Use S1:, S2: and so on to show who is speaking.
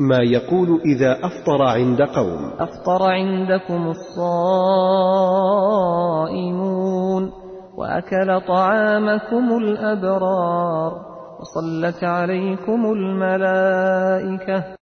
S1: ما يقول إذا أفطر عند قوم.
S2: أفطر عندكم الصائمون وأكل طعامكم الأبرار وصلت عليكم الملائكة.